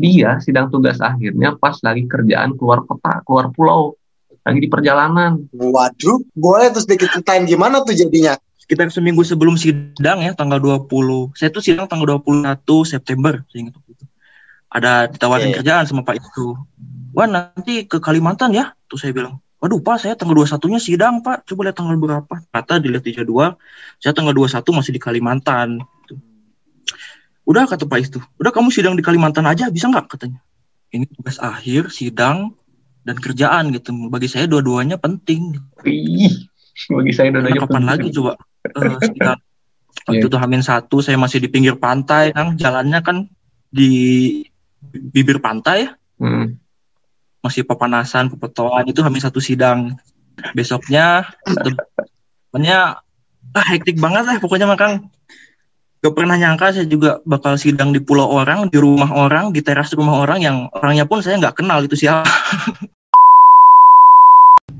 dia sidang tugas akhirnya pas lagi kerjaan keluar kota, keluar pulau, lagi di perjalanan. Waduh, boleh terus sedikit ceritain gimana tuh jadinya? Sekitar seminggu sebelum sidang ya, tanggal 20. Saya tuh sidang tanggal 21 September, saya ingat waktu itu. Ada ditawarin Oke. kerjaan sama Pak itu. Wah, nanti ke Kalimantan ya. Tuh saya bilang, waduh Pak, saya tanggal 21-nya sidang Pak. Coba lihat tanggal berapa. Kata dilihat di jadwal, saya tanggal 21 masih di Kalimantan. Udah kata Pak itu, udah kamu sidang di Kalimantan aja, bisa nggak katanya. Ini tugas akhir, sidang, dan kerjaan gitu. Bagi saya dua-duanya penting. Ih, bagi saya udah Karena kapan lagi coba eh, sidang? Waktu Iya. itu Hamin satu, saya masih di pinggir pantai, kan jalannya kan di bibir pantai, ya. Hmm. masih pepanasan, pepotongan itu Hamin satu sidang. Besoknya, temennya ah hektik banget lah pokoknya makan. Gak pernah nyangka saya juga bakal sidang di pulau orang, di rumah orang, di teras rumah orang yang orangnya pun saya nggak kenal itu siapa.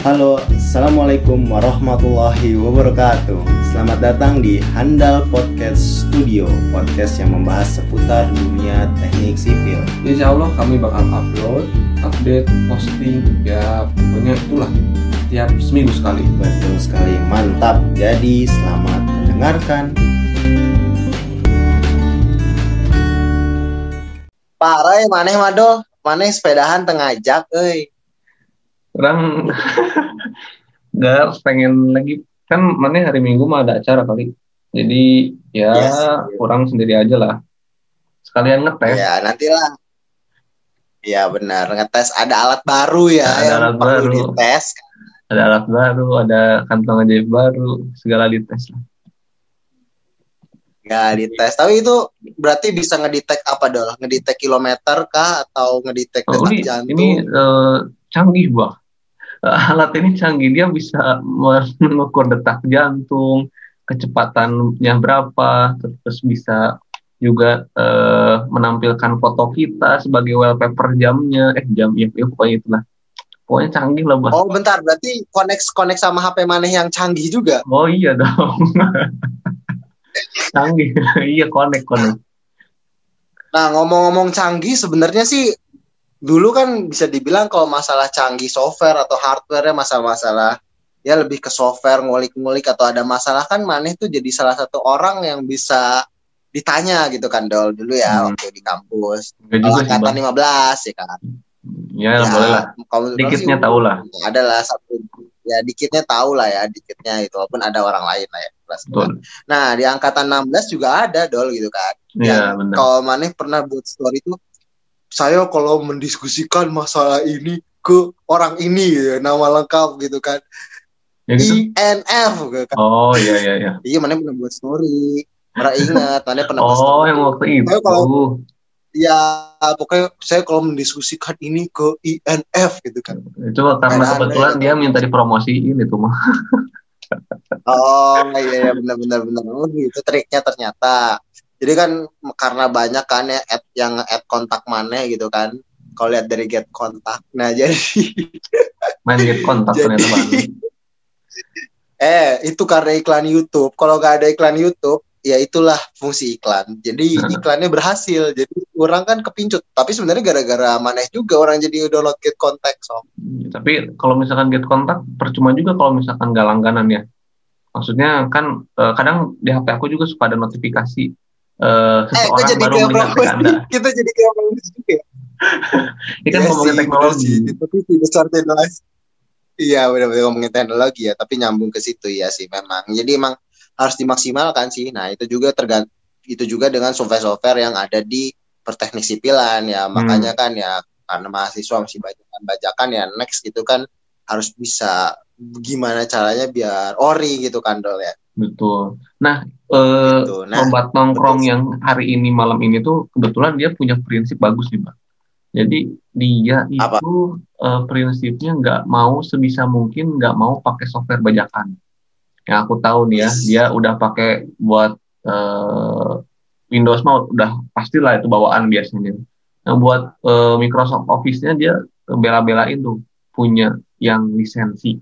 Halo, Assalamualaikum warahmatullahi wabarakatuh Selamat datang di Handal Podcast Studio Podcast yang membahas seputar dunia teknik sipil Insya Allah kami bakal upload, update, posting, ya pokoknya itulah setiap seminggu sekali. Betul sekali, mantap Jadi selamat mendengarkan Parah ya maneh madol, maneh sepedahan tengah jak, euy. Orang nggak pengen lagi kan mana hari Minggu mah ada acara kali. Jadi ya Yes. kurang sendiri aja lah. Sekalian ngetes. Ya nantilah. Ya benar, ngetes ada alat baru ya Ada yang alat perlu baru. dites. Ada alat baru, ada kantong ajaib baru, segala dites lah. Ya dites. Tapi itu berarti bisa ngedetect apa dong? Ngedetect kilometer kah atau ngedetect Oh, detak ini, jantung? ini eh, canggih bah. Alat ini canggih dia bisa mengukur detak jantung, kecepatannya berapa, terus bisa juga eh, menampilkan foto kita sebagai wallpaper jamnya, eh jam ya, ya pokoknya itulah. Pokoknya canggih lah bah. Oh bentar, berarti connect connect sama HP maneh yang canggih juga. Oh iya dong. Canggih, iya connect connect. Nah ngomong-ngomong canggih, sebenarnya sih dulu kan bisa dibilang kalau masalah canggih software atau hardware masalah-masalah ya lebih ke software ngulik-ngulik atau ada masalah kan maneh tuh jadi salah satu orang yang bisa ditanya gitu kan dol dulu ya Hmm. waktu di kampus. Kalau angkatan bang. 15 ya kan. Ya, boleh lah. Dikitnya tahu lah. Adalah satu ya dikitnya tahu lah ya dikitnya itu walaupun ada orang lain lah ya kelas Betul. Nah di angkatan 16 juga ada dol gitu kan. Iya benar. Kalau Maneh pernah buat story itu saya kalau mendiskusikan masalah ini ke orang ini ya, nama lengkap gitu kan. Ya gitu. INF gitu kan. Oh iya iya iya. Iya Maneh pernah buat story. Pernah ingat Maneh pernah buat Oh story. yang waktu itu. Saya kalau- Ya pokoknya saya kalau mendiskusikan ini ke INF gitu kan. Itu karena kebetulan dia minta dipromosiin itu mah. Oh iya iya benar benar benar. Oh gitu triknya ternyata. Jadi kan karena banyak kan ya add yang add kontak mana gitu kan. Kalau lihat dari get kontak. Nah jadi Main get kontak Jadi- ternyata bang. eh itu karena iklan YouTube. Kalau nggak ada iklan YouTube ya itulah fungsi iklan. Jadi iklannya berhasil. Jadi orang kan kepincut. Tapi sebenarnya gara-gara maneh juga orang jadi download get kontak so. Tapi kalau misalkan get kontak percuma juga kalau misalkan gak langganan ya. Maksudnya kan eh, kadang di HP aku juga suka ada notifikasi eh, Eh, seseorang jadi baru melihat Anda. Kita jadi kayak juga. ya? Ini kan Iya ngomongin sih, teknologi. Tapi besar teknologi. Iya benar-benar ngomongin teknologi ya, tapi nyambung ke situ ya sih memang. Jadi emang harus dimaksimalkan sih. Nah itu juga tergant itu juga dengan software-software yang ada di perteknik sipilan ya. Hmm. Makanya kan ya karena mahasiswa masih bajakan-bajakan ya next itu kan harus bisa gimana caranya biar ori gitu kan dol ya. Betul. Nah, eh, Gitu. Nah, nongkrong betul. yang hari ini malam ini tuh kebetulan dia punya prinsip bagus nih, Bang. Jadi dia Apa? itu eh, prinsipnya nggak mau sebisa mungkin nggak mau pakai software bajakan. Yang aku tahu nih ya, dia udah pakai buat eh, Windows mah udah pastilah itu bawaan biasanya. Nah, buat eh, Microsoft Office-nya dia bela-belain tuh punya yang lisensi.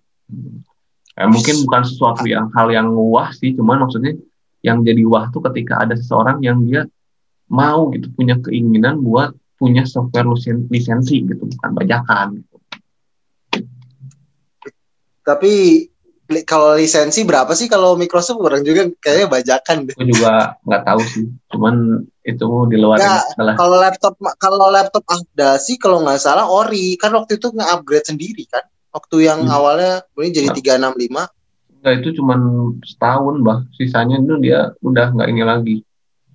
Eh, mungkin bukan sesuatu yang hal yang wah sih, cuman maksudnya yang jadi wah tuh ketika ada seseorang yang dia mau gitu punya keinginan buat punya software lisensi gitu bukan bajakan gitu. Tapi kalau lisensi berapa sih kalau Microsoft orang juga kayaknya bajakan deh. Aku juga nggak tahu sih, cuman itu di luar adalah Kalau laptop kalau laptop ada sih kalau nggak salah ori kan waktu itu nge-upgrade sendiri kan. Waktu yang Hmm. awalnya ini jadi Nah. 365 Enggak, itu cuman setahun bah, sisanya itu dia udah nggak ini lagi.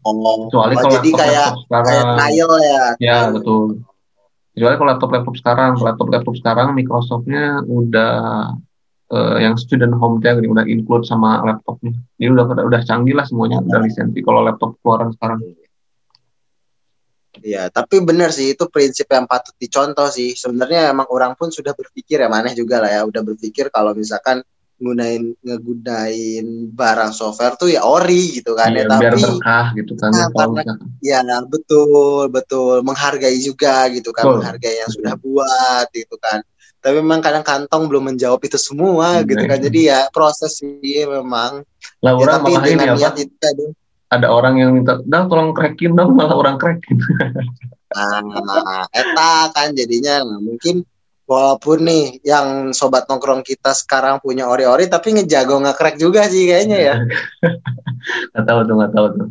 Oh, Kecuali oh, kalau jadi laptop kayak laptop sekarang, kayak ya. ya betul. Kecuali kalau laptop laptop sekarang, laptop laptop sekarang Microsoftnya udah eh, yang student home tag udah include sama laptopnya. Jadi udah udah canggih lah semuanya, udah lisensi. Kalau laptop keluaran sekarang. Iya, tapi benar sih itu prinsip yang patut dicontoh sih. Sebenarnya emang orang pun sudah berpikir ya maneh juga lah ya, udah berpikir kalau misalkan gunain ngegunain barang software tuh ya ori gitu kan Iya, ya, biar tapi berkah gitu kan. Nah, Kalau karena- ya betul betul menghargai juga gitu kan, Betul. menghargai yang sudah buat gitu kan. Tapi memang kadang kantong belum menjawab itu semua Iya, gitu kan. iya. Jadi ya proses sih memang. Ya, Laura tapi malah ini apa? itu tadi. Ada orang yang minta, dah tolong crackin dong, malah orang crackin. Nah, eta kan jadinya nah, mungkin walaupun nih yang sobat nongkrong kita sekarang punya ori-ori tapi ngejago nge-crack juga sih kayaknya ya. Nggak tahu tuh, nggak tahu tuh.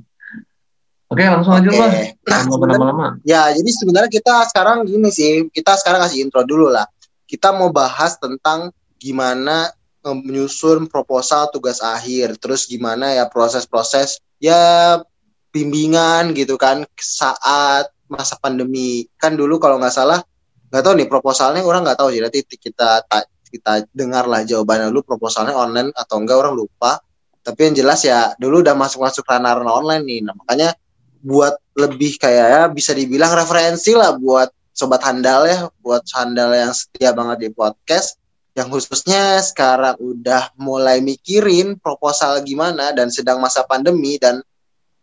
Oke, langsung aja lah. Nah, lama-lama. ya jadi sebenarnya kita sekarang gini sih, kita sekarang kasih intro dulu lah. Kita mau bahas tentang gimana eh, menyusun proposal tugas akhir, terus gimana ya proses-proses ya bimbingan gitu kan saat masa pandemi. Kan dulu kalau nggak salah nggak tahu nih proposalnya orang nggak tahu sih. Nanti kita ta- kita dengar lah jawabannya. Dulu proposalnya online atau enggak orang lupa. Tapi yang jelas ya dulu udah masuk masuk ranah ranah online nih. Nah, makanya buat lebih kayak ya bisa dibilang referensi lah buat sobat handal ya buat handal yang setia banget di podcast. Yang khususnya sekarang udah mulai mikirin proposal gimana dan sedang masa pandemi dan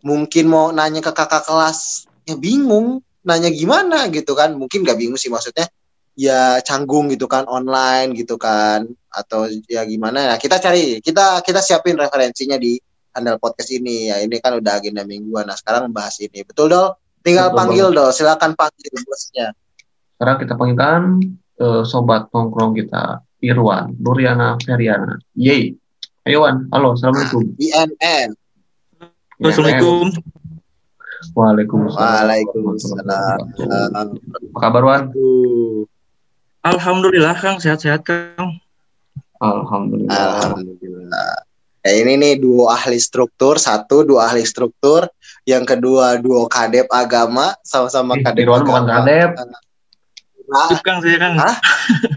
mungkin mau nanya ke kakak kelas ya bingung nanya gimana gitu kan. Mungkin gak bingung sih maksudnya ya canggung gitu kan online gitu kan atau ya gimana. Ya kita cari kita kita siapin referensinya di handal podcast ini. Ya ini kan udah agenda mingguan. Nah sekarang membahas ini. Betul dol tinggal Betul panggil dol silakan panggil bosnya Sekarang kita panggilkan eh, sobat nongkrong kita, Irwan, Nuriana, Feriana. Yeay. Ayo Wan, halo, Assalamualaikum. INN Assalamualaikum. Waalaikumsalam. Waalaikumsalam Apa kabar Wan? Alhamdulillah Kang sehat-sehat Kang. Alhamdulillah. Alhamdulillah. Ya, ini nih duo ahli struktur, satu duo ahli struktur, yang kedua duo kadep agama, sama-sama Ih, kadep bukan agama. kadep. Nah, Kadif Kang saya Kang. Hah?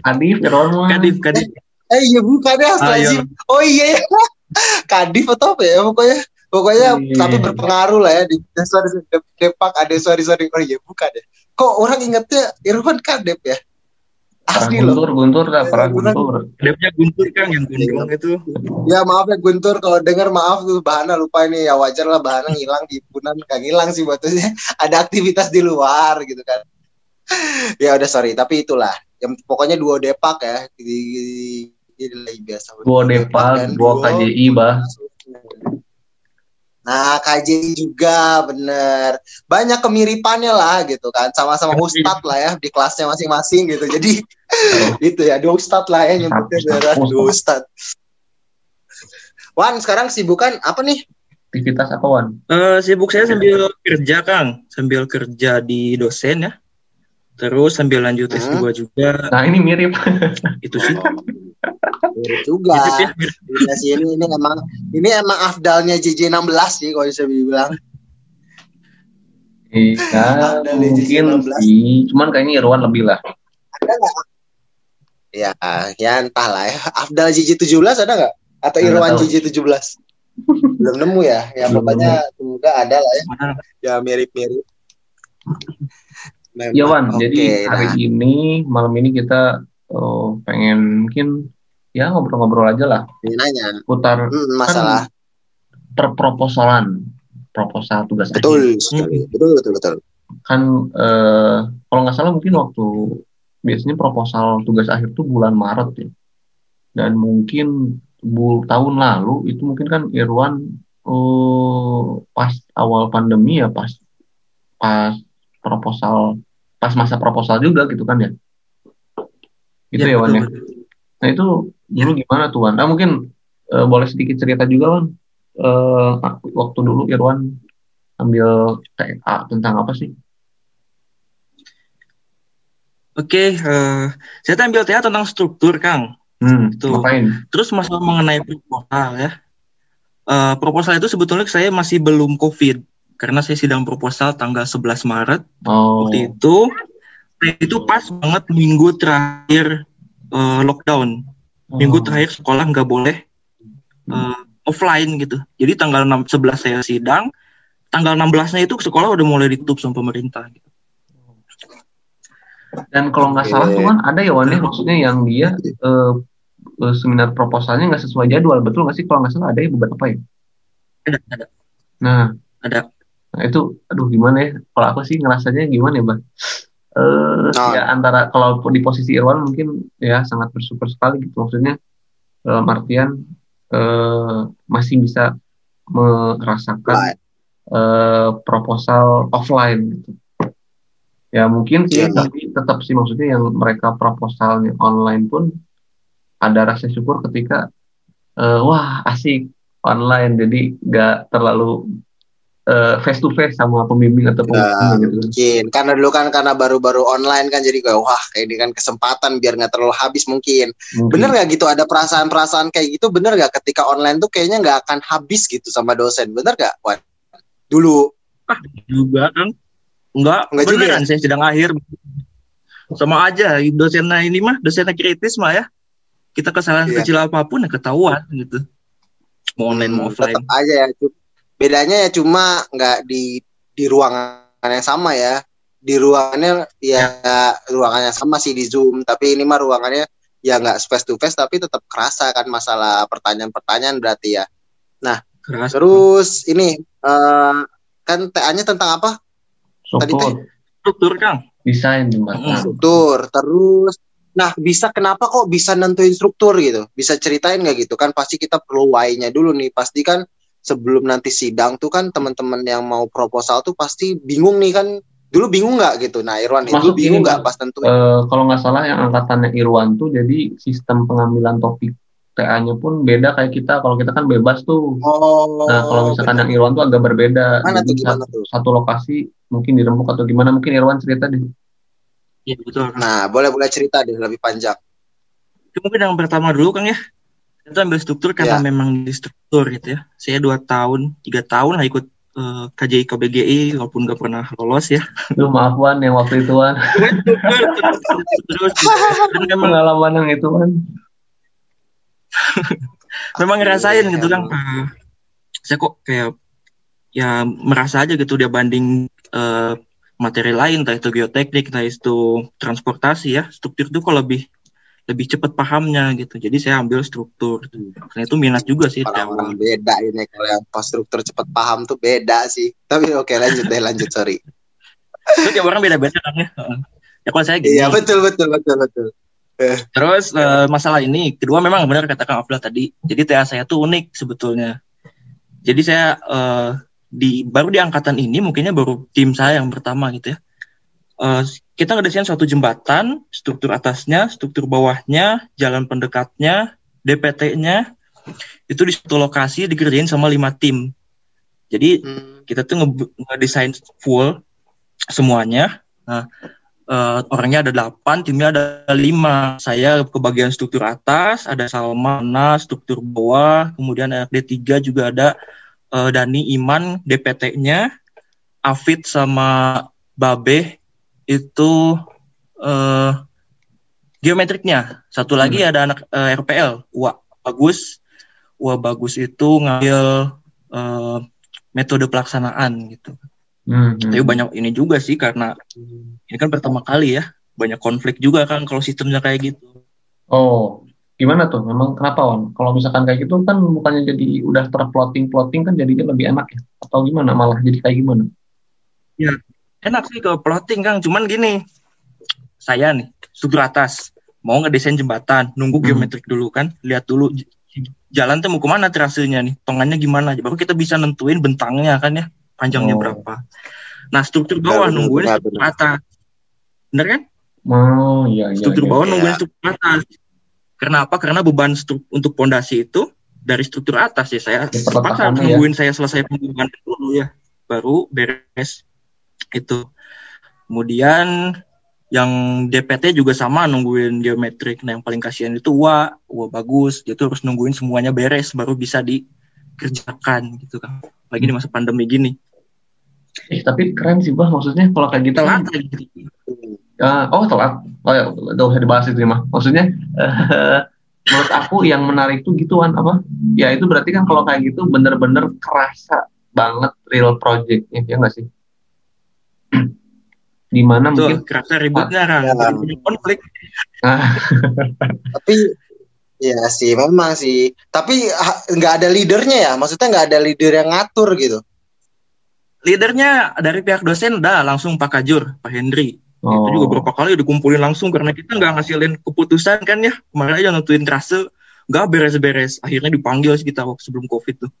Adif, Irwan mah. Kadif, kadif. eh iya bukan ya, astagfirullahaladzim. Oh iya, ya. kadif atau apa ya pokoknya. Pokoknya Iya. tapi berpengaruh lah ya di eh, sorry, sorry, Dep- Depak ada sorry sorry oh iya bukan ya. Kok orang ingetnya Irwan kadep ya? Asli loh. guntur, guntur dah, parah guntur. Kadifnya Guntur Kang yang gondrong itu. Ya maaf ya Guntur kalau denger maaf tuh Bahana lupa ini ya wajar lah Bahana ngilang di Punan gak ngilang sih buatnya ada aktivitas di luar gitu kan. ya udah sorry tapi itulah yang pokoknya duo Depak ya di, di, di biasa. Dua Depak, dua KJI, bah. Nah, KJI juga bener. Banyak kemiripannya lah gitu kan. Sama-sama ustad lah ya di kelasnya masing-masing gitu. Jadi itu ya, dua ustad lah ya nyebutnya ustad. dua ustad. Wan, sekarang sibukan apa nih? Aktivitas apa Wan? Eh, sibuk saya sambil kerja Kang, sambil kerja di dosen ya. Terus sambil lanjut Hmm. S2 juga. Nah ini mirip. Itu sih. Mirip juga. Mirip ya, mirip. Sih, ini, ini emang ini emang afdalnya JJ 16 sih kalau bisa dibilang. Iya, mungkin 16. sih. Cuman kayaknya Irwan lebih lah. Ada nggak? Ya, ya entah lah ya. Afdal JJ 17 ada nggak? Atau Irwan tahu. JJ 17? Belum nemu ya. Ya pokoknya semoga ada lah ya. Ya mirip-mirip. Memang. Ya Wan, Oke, jadi hari nah. ini malam ini kita oh, pengen mungkin ya ngobrol-ngobrol aja lah. Ini nanya. Putar Hmm, masalah. perproposalan proposal tugas akhir. betul sekali. Betul betul betul. kan eh, kalau nggak salah mungkin waktu biasanya proposal tugas akhir tuh bulan Maret ya. Dan mungkin bul tahun lalu itu mungkin kan Irwan eh, pas awal pandemi ya pas pas proposal pas masa proposal juga gitu kan ya. Gitu ya, Ya, Wan ya? nah itu dulu gimana tuh Wan nah mungkin eh, boleh sedikit cerita juga Wan Eh, waktu dulu Irwan ambil TA tentang apa sih Oke, eh, saya ambil TA tentang struktur, Kang. hmm, ngapain Terus masalah mengenai proposal ya. Eh, proposal itu sebetulnya saya masih belum COVID karena saya sidang proposal tanggal 11 Maret oh waktu itu. Itu pas banget minggu terakhir eh, lockdown. Minggu Oh. terakhir sekolah nggak boleh eh, offline gitu. Jadi tanggal 6, 11 saya sidang, tanggal 16-nya itu sekolah udah mulai ditutup sama pemerintah. Gitu. Dan kalau nggak salah tuh kan ada ya Wan ya, maksudnya yang dia eh, seminar proposalnya nggak sesuai jadwal, betul nggak sih? Kalau nggak salah ada ya beberapa ya. Ada, ada, Nah, ada. nah itu, aduh gimana ya? Kalau aku sih ngerasanya gimana ya, Bang? Eh, Nah. ya antara kalau di posisi Irwan mungkin ya sangat bersyukur sekali gitu. Maksudnya dalam artian eh, masih bisa merasakan eh, proposal offline gitu. Ya mungkin sih, Iya. tapi tetap sih maksudnya yang mereka proposalnya online pun ada rasa syukur ketika eh, wah asik online jadi nggak terlalu face to face sama pembimbing atau Ya, pembimbing gitu. mungkin. Karena dulu kan karena baru-baru online kan jadi kayak wah kayak ini kan kesempatan biar nggak terlalu habis mungkin. Mungkin. bener nggak gitu? Ada perasaan-perasaan kayak gitu bener nggak? Ketika online tuh kayaknya nggak akan habis gitu sama dosen. Bener nggak Wan? dulu. Juga kan enggak Enggak juga beneran saya sidang akhir. Sama aja dosennya ini mah dosennya kritis mah ya. Kita kesalahan Iya. kecil apa pun ya ketahuan gitu. Mau online mau offline. tetap aja ya bedanya ya cuma nggak di di ruangan yang sama ya. Di ruangannya ya ruangannya sama sih di zoom. Tapi ini mah ruangannya ya nggak face to face tapi tetap kerasa kan masalah pertanyaan-pertanyaan berarti ya. Keras terus ini eh, kan TA-nya tentang apa? Tadi Support, struktur kang. Desain jembatan. Struktur. Terus nah bisa kenapa kok bisa nentuin struktur gitu? Bisa ceritain nggak gitu? Kan pasti kita perlu why-nya dulu nih. Pasti kan sebelum nanti sidang tuh kan teman-teman yang mau proposal tuh pasti bingung nih kan dulu bingung nggak gitu nah Irwan itu bingung ini, nggak pas nentuin Eh, kalau nggak salah yang angkatannya Irwan tuh jadi sistem pengambilan topik TA-nya pun beda kayak kita. Kalau kita kan bebas tuh. oh Nah, kalau misalkan yang Irwan tuh agak berbeda. Mana tuh, gimana satu, tuh? satu lokasi mungkin dirembuk atau gimana? Mungkin Irwan cerita deh. Iya betul nah boleh boleh cerita deh lebih panjang Itu mungkin yang pertama dulu kang ya itu ambil struktur karena Ya. memang di struktur gitu ya saya dua tahun tiga tahun lah ikut eh, KJI KBGI walaupun gak pernah lolos ya Duh, maaf Wan yang waktu itu Wan. terus dan memang Pengalaman yang itu Wan. memang ngerasain gitu kan saya kok kayak ya merasa aja gitu dia banding eh, materi lain entah itu geoteknik entah itu transportasi ya struktur itu kok lebih lebih cepat pahamnya gitu. Jadi saya ambil struktur. Karena itu minat juga sih orang-orang beda ini kalau yang pas struktur cepet paham tuh beda sih. Tapi oke lanjut deh lanjut sorry. Itu tiap orang beda-beda kan ya? Ya kalau saya gini. iya betul betul betul. Betul Terus eh, masalah ini, kedua memang benar kata Kang Afla tadi. Jadi TA saya tuh unik sebetulnya. Jadi saya eh, di baru di angkatan ini mungkinnya baru tim saya yang pertama gitu ya. Eh, kita ngedesain suatu jembatan, struktur atasnya, struktur bawahnya, jalan pendekatnya, DPT-nya itu di satu lokasi dikerjain sama lima tim. Jadi Hmm. kita tuh nge- ngedesain full semuanya. Nah, eh, orangnya ada delapan, timnya ada lima. Saya ke bagian struktur atas, ada Salmana, struktur bawah, kemudian ada D3 juga ada eh, Dani Iman, DPT-nya, Afid sama Babe itu eh, geometriknya. Satu lagi ada anak eh, RPL, Wah Bagus. Wah Bagus itu ngambil eh, metode pelaksanaan gitu. Hmm, hmm. Tapi banyak ini juga sih karena ini kan pertama kali ya, banyak konflik juga kan kalau sistemnya kayak gitu. Oh, gimana tuh? Memang kenapa Wan? Kalau misalkan kayak gitu kan bukannya jadi udah terplotting-plotting kan jadinya lebih enak ya? Atau gimana? Malah jadi kayak gimana? Enak sih kalau plotting Kang, cuman gini. Saya nih, struktur atas, mau ngedesain jembatan, nunggu Hmm. geometrik dulu kan, lihat dulu jalan tuh mau ke mana trasenya nih, tongannya gimana, baru kita bisa nentuin bentangnya kan ya, panjangnya Oh. berapa. Nah struktur bawah Benar, nungguin benar, struktur atas. bener kan Oh iya iya. struktur iya. bawah iya. nungguin struktur atas karena apa karena beban stru- untuk pondasi itu dari struktur atas ya saya Ya, terpaksa ya. nungguin saya selesai pembangunan dulu ya baru beres itu kemudian yang DPT juga sama nungguin geometrik nah yang paling kasihan itu UA UA bagus. Dia tuh harus nungguin semuanya beres baru bisa dikerjakan gitu kan. Lagi di masa pandemi gini. Eh, tapi keren sih bah. Maksudnya kalau kayak gitu telat kan, eh, oh telat. Oh ya udah usah dibahas itu mah. Maksudnya eh, menurut aku yang menarik tuh gituan apa? Ya itu berarti kan kalau kayak gitu bener-bener kerasa banget real projectnya ya nggak sih di mana Tuh, mungkin kerasa Ya. Jadi punya konflik ah, tapi ya sih memang sih tapi nggak ada leadernya ya maksudnya nggak ada leader yang ngatur gitu leadernya dari pihak dosen udah langsung Pak Kajur, Pak Hendri. Itu oh, juga berapa kali dikumpulin langsung karena kita nggak ngasilin keputusan kan ya. Kemarin aja nentuin trase nggak beres-beres. Akhirnya dipanggil sih kita waktu sebelum COVID tuh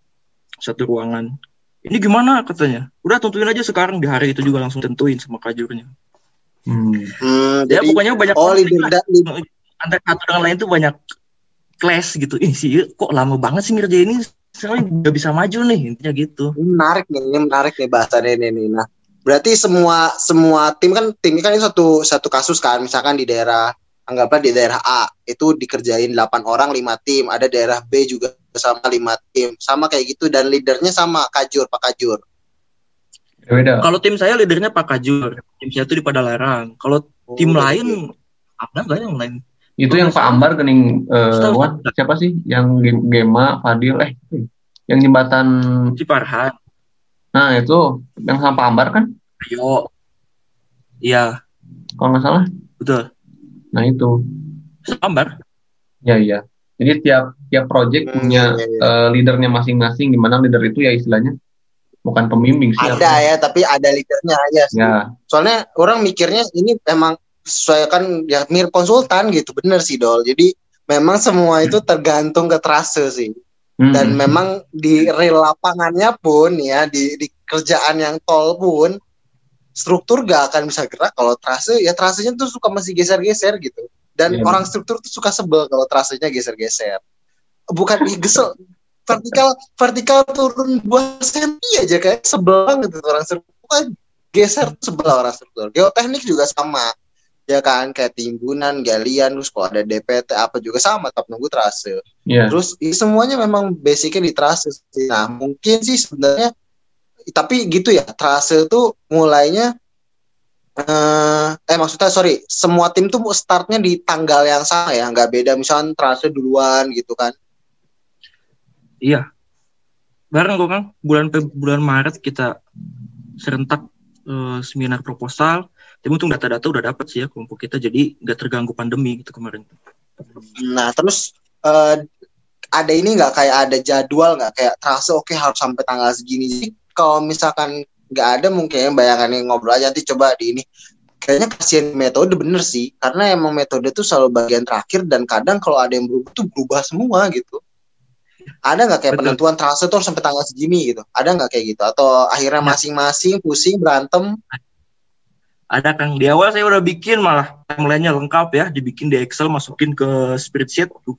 satu ruangan. Ini gimana katanya? Udah tentuin aja sekarang di hari itu juga langsung tentuin sama Kajurnya. hmm. Hmm, Ya jadi pokoknya banyak oh leader leader- antara satu dengan lain tuh banyak clash gitu. Ih sih kok lama banget sih ngerjain ini. Soalnya nggak bisa maju nih intinya gitu. ini menarik nih ini menarik nih bahasannya ini nih nah berarti semua semua tim kan tim ini kan itu satu satu kasus kan misalkan di daerah anggaplah di daerah A itu dikerjain 8 orang 5 tim ada daerah B juga sama 5 tim sama kayak gitu dan leadernya sama Kajur Pak Kajur beda Kalau tim saya leadernya Pak Kajur. Tim saya tuh di Padalarang. Kalau tim Oh, lain ada nggak yang lain? itu yang Pak Ambar gening eh, Setahu Wan, siapa sih yang Gem- Gema Fadil eh yang jembatan Si Farhan. nah itu yang sama Pak Ambar kan Ayo. Iya, kalau nggak salah betul. nah itu Sambar. ya iya jadi tiap tiap project Hmm, punya iya, iya. eh, leadernya masing-masing. Di mana leader itu ya istilahnya? Bukan pembimbing sih ada ya tapi ada leadernya aja sih. ya. Soalnya orang mikirnya ini emang sesuai kan ya mirip konsultan gitu bener sih dol. Jadi memang semua itu tergantung ke trase sih. Hmm. dan memang di real lapangannya pun ya di, di kerjaan yang tol pun struktur gak akan bisa gerak. Kalau trase ya trasenya tuh suka masih geser-geser gitu dan Iya, orang struktur tuh suka sebel kalau trasenya geser-geser. Bukan ih, gesel. Vertikal vertikal turun dua senti aja kayak sebel banget tuh orang struktur. Geser tuh sebel orang struktur. Geoteknik juga sama. Ya kan kayak timbunan galian terus kalau ada DPT apa juga sama tetap nunggu trase ya Terus ini semuanya memang basicnya di trase. sih. Nah mungkin sih sebenarnya tapi gitu ya trase tuh mulainya eh, eh maksudnya sorry semua tim tuh startnya di tanggal yang sama ya nggak beda misalnya trase duluan gitu kan Iya. Bareng kok Kang. Bulan bulan Maret kita serentak eh, seminar proposal. Tapi untung data-data udah dapet sih ya kelompok kita. Jadi nggak terganggu pandemi gitu kemarin. nah terus eh, ada ini nggak kayak ada jadwal nggak kayak trase oke harus sampai tanggal segini jadi kalau misalkan nggak ada mungkin bayangannya ngobrol aja nanti coba di ini kayaknya kasihan metode bener sih karena emang metode tuh selalu bagian terakhir dan kadang kalau ada yang berubah tuh berubah semua gitu ada nggak kayak Betul. penentuan trase tuh sampai tanggal segini gitu ada nggak kayak gitu atau akhirnya masing-masing pusing berantem Ada Kang. Di awal saya udah bikin malah timeline-nya lengkap ya. Dibikin di Excel, masukin ke spreadsheet. tuh.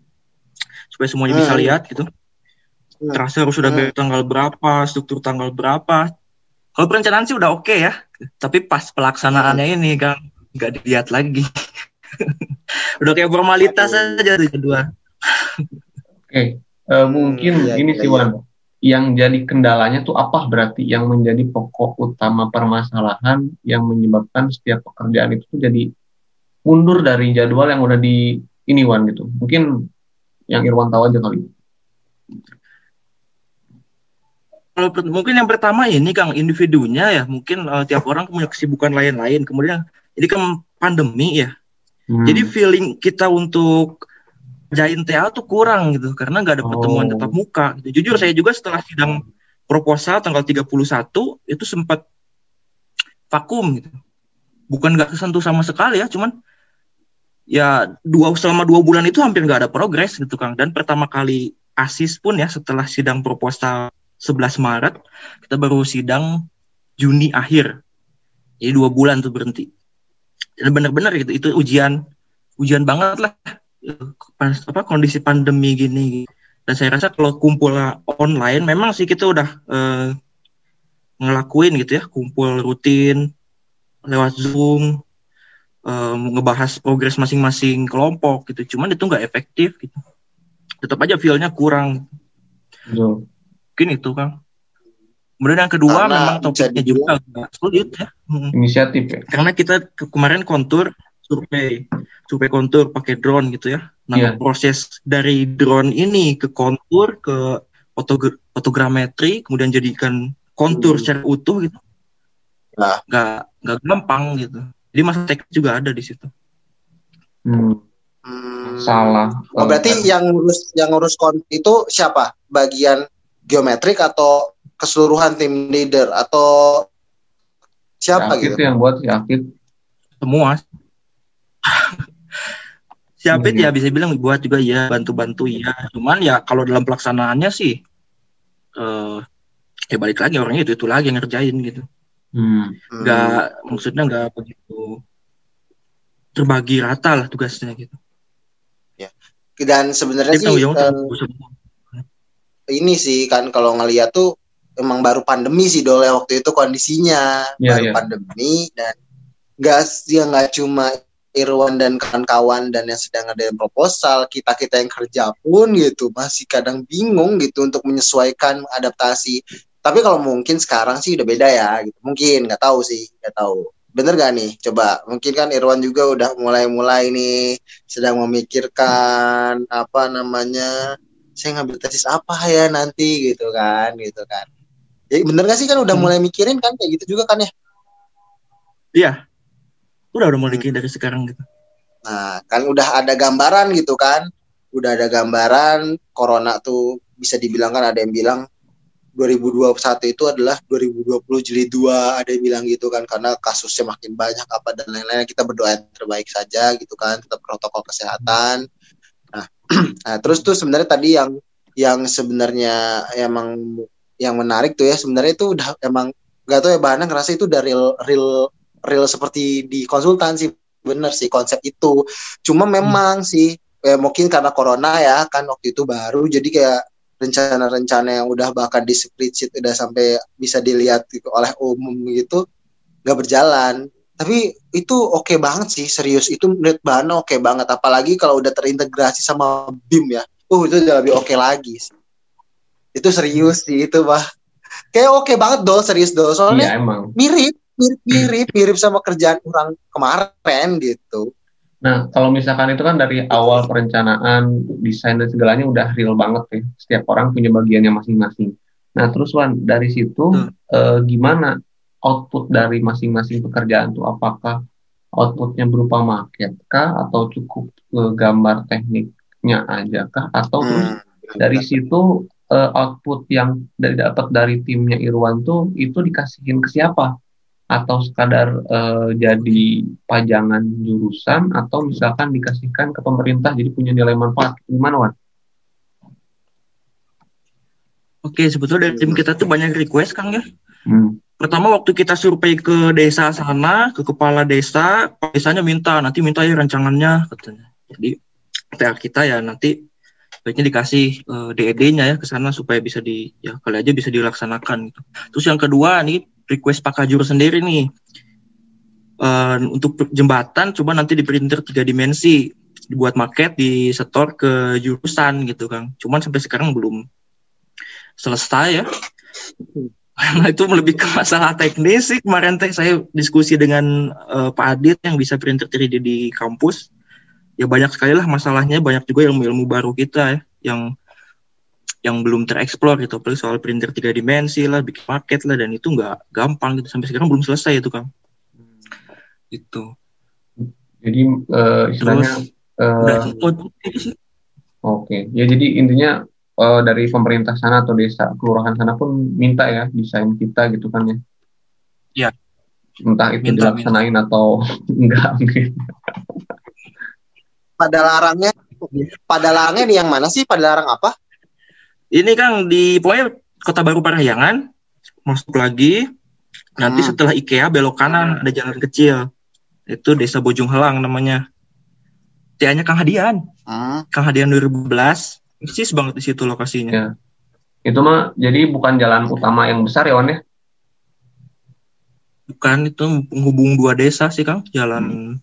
Supaya semuanya bisa Hmm. lihat gitu. Hmm. Terasa harus udah Hmm. tanggal berapa, struktur tanggal berapa. Kalau perencanaan sih udah oke ya. Tapi pas pelaksanaannya ini Kang nggak dilihat lagi. udah kayak formalitas Aduh. aja tuh kedua. oke Eh, mungkin iya, ini iya, sih iya. Wan yang jadi kendalanya tuh apa berarti yang menjadi pokok utama permasalahan yang menyebabkan setiap pekerjaan itu tuh jadi mundur dari jadwal yang udah di ini Wan gitu mungkin yang Irwan tahu aja kali Kalau mungkin yang pertama ini Kang individunya ya mungkin eh, tiap orang punya kesibukan lain-lain. Kemudian ini kan pandemi ya. Hmm. Jadi feeling kita untuk jain TA tuh kurang gitu karena nggak ada pertemuan Oh. tatap muka. Gitu. Jujur saya juga setelah sidang proposal tanggal 31 itu sempat vakum gitu. Bukan nggak kesentuh sama sekali ya, cuman ya dua selama dua bulan itu hampir nggak ada progres gitu Kang. Dan pertama kali asis pun ya setelah sidang proposal 11 Maret kita baru sidang Juni akhir. Jadi dua bulan tuh berhenti. dan benar-benar gitu itu ujian ujian banget lah apa kondisi pandemi gini dan saya rasa kalau kumpul online memang sih kita udah eh, ngelakuin gitu ya kumpul rutin lewat zoom eh, ngebahas progres masing-masing kelompok gitu cuman itu nggak efektif gitu tetap aja feelnya kurang. Mungkin itu kan kemudian yang kedua Karena memang topiknya juga agak sulit ya Hmm. Inisiatif ya. karena kita ke- kemarin kontur survei survei kontur pakai drone gitu ya nah Iya. proses dari drone ini ke kontur ke fotogra- fotogrametri kemudian jadikan kontur Hmm. secara utuh gitu Nah. nggak nggak gampang gitu jadi masalah teknis juga ada di situ Hmm, Hmm. salah. Oh, berarti yang ngurus yang ngurus kon itu siapa? Bagian geometrik atau keseluruhan tim leader atau siapa Yakit gitu? yang buat Yakit. semua siapa Hmm. ya bisa bilang buat juga ya bantu-bantu ya cuman ya kalau dalam pelaksanaannya sih eh ya balik lagi orangnya itu itu lagi yang ngerjain gitu Hmm. Hmm. nggak maksudnya nggak begitu terbagi rata lah tugasnya gitu. Dan sebenarnya sih tanggung jawab eh. Ini sih kan kalau ngeliat tuh emang baru pandemi sih dole waktu itu kondisinya. Iya, baru iya. pandemi dan nggak ya nggak cuma Irwan dan kawan-kawan dan yang sedang ada proposal kita kita yang kerja pun gitu masih kadang bingung gitu untuk menyesuaikan adaptasi. Tapi kalau mungkin sekarang sih udah beda ya gitu. Mungkin nggak tahu sih nggak tahu. Bener gak nih? Coba mungkin kan Irwan juga udah mulai-mulai nih sedang memikirkan apa namanya saya ngambil tesis apa ya nanti? Gitu kan gitu kan. Ya bener gak sih kan udah Hmm. mulai mikirin kan kayak gitu juga kan ya? Iya. Udah udah mau dikit dari sekarang gitu. nah kan udah ada gambaran gitu kan. Udah ada gambaran corona tuh bisa dibilang kan ada yang bilang 2021 itu adalah 2020 jilid 2 ada yang bilang gitu kan karena kasusnya makin banyak apa dan lain-lain. Kita berdoa yang terbaik saja gitu kan tetap protokol kesehatan nah terus tuh sebenarnya tadi yang yang sebenarnya emang yang menarik tuh ya sebenarnya itu udah emang gak tau ya bahannya ngerasa itu udah real real real seperti di konsultan sih. Bener sih konsep itu. Cuma memang sih ya mungkin karena corona ya kan waktu itu baru jadi kayak rencana-rencana yang udah bahkan di spreadsheet udah sampai bisa dilihat gitu oleh umum gitu nggak berjalan tapi itu oke banget sih serius itu menurut Bana oke banget apalagi kalau udah terintegrasi sama BIM ya uh itu udah lebih oke lagi sih. itu serius sih itu bah kayak oke banget dol serius dol soalnya Iya emang. mirip mirip mirip mirip sama kerjaan orang kemarin gitu Nah, kalau misalkan itu kan dari awal perencanaan, desain dan segalanya udah real banget ya. Setiap orang punya bagiannya masing-masing. Nah, terus Wan, dari situ Hmm. eh, gimana output dari masing-masing pekerjaan tuh? Apakah outputnya berupa maket kah? Atau cukup eh, gambar tekniknya aja kah? Atau terus Hmm. dari situ eh, output yang dari dapat dari timnya Irwan tuh itu dikasihin ke siapa? Atau sekadar eh, jadi pajangan jurusan atau misalkan dikasihkan ke pemerintah jadi punya nilai manfaat gimana Wan? Oke, sebetulnya dari tim kita tuh banyak request Kang ya. Hmm. Pertama waktu kita survei ke desa sana, ke kepala desa, desanya minta nanti minta ya rancangannya katanya. Jadi PR kita ya nanti baiknya dikasih eh, DED-nya ya ke sana supaya bisa di ya kali aja bisa dilaksanakan gitu. Terus yang kedua nih request Pak Kajur sendiri nih Eh, untuk jembatan coba nanti di tiga dimensi dibuat maket di setor ke jurusan gitu Kang. Cuman sampai sekarang belum selesai ya. Nah, itu lebih ke masalah teknis sih. Kemarin teh saya diskusi dengan eh, Pak Adit yang bisa printer 3D di kampus. Ya banyak sekali lah masalahnya, banyak juga ilmu-ilmu baru kita ya yang yang belum tereksplor gitu. Apalagi soal printer tiga dimensi lah, bikin paket lah dan itu nggak gampang gitu. Sampai sekarang belum selesai itu, Kang. Gitu. Jadi eh, istilahnya itu sih. oke ya jadi intinya eh, dari pemerintah sana atau desa kelurahan sana pun minta ya desain kita gitu kan ya? Iya. Entah itu Minta, dilaksanain atau enggak gitu. pada larangnya pada larangnya di yang mana sih pada larang apa Ini Kang di pokoknya Kota Baru Parahyangan masuk lagi. Nanti Hmm. setelah IKEA belok kanan ada jalan kecil. Itu Desa Bojong Helang namanya. TA-nya Kang Hadian. Hmm. Kang Hadian 2012. Persis banget di situ lokasinya. Ya. Itu mah jadi bukan jalan utama yang besar ya Wan ya? Bukan itu penghubung dua desa sih Kang, jalan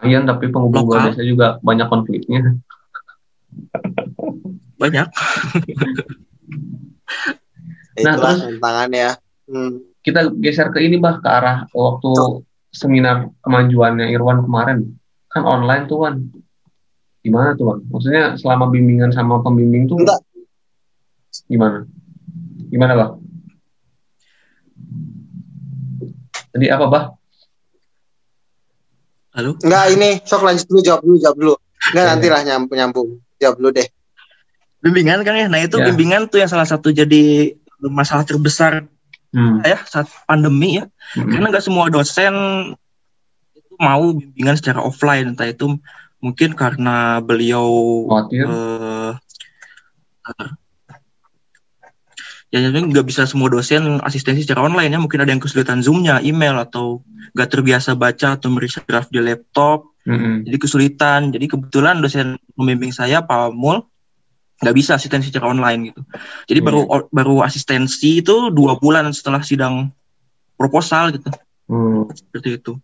Lumayan tapi penghubung dua Lokal. desa juga banyak konfliknya. banyak. Nah, Itulah terus- tantangannya. Hmm. Kita geser ke ini bah ke arah waktu seminar kemajuannya Irwan kemarin kan online tuh Wan. Gimana tuh Wan? Maksudnya selama bimbingan sama pembimbing tuh Enggak. gimana? Gimana bah? Jadi apa bah? Halo. Enggak ini, sok lanjut dulu jawab dulu jawab dulu. Enggak nanti lah nyambung nyambung. Jawab dulu deh. Bimbingan kan ya. Nah, itu Ya. bimbingan tuh yang salah satu jadi masalah terbesar Hmm. ya saat pandemi ya. Hmm. Karena nggak semua dosen itu mau bimbingan secara offline, entah itu mungkin karena beliau Khawatir. eh ya jadi nggak bisa semua dosen asistensi secara online ya mungkin ada yang kesulitan zoomnya email atau nggak terbiasa baca atau merisa draft di laptop Mm-mm. jadi kesulitan jadi kebetulan dosen pembimbing saya Pak Mul nggak bisa asistensi secara online gitu jadi baru baru asistensi itu dua bulan setelah sidang proposal gitu Hmm. seperti itu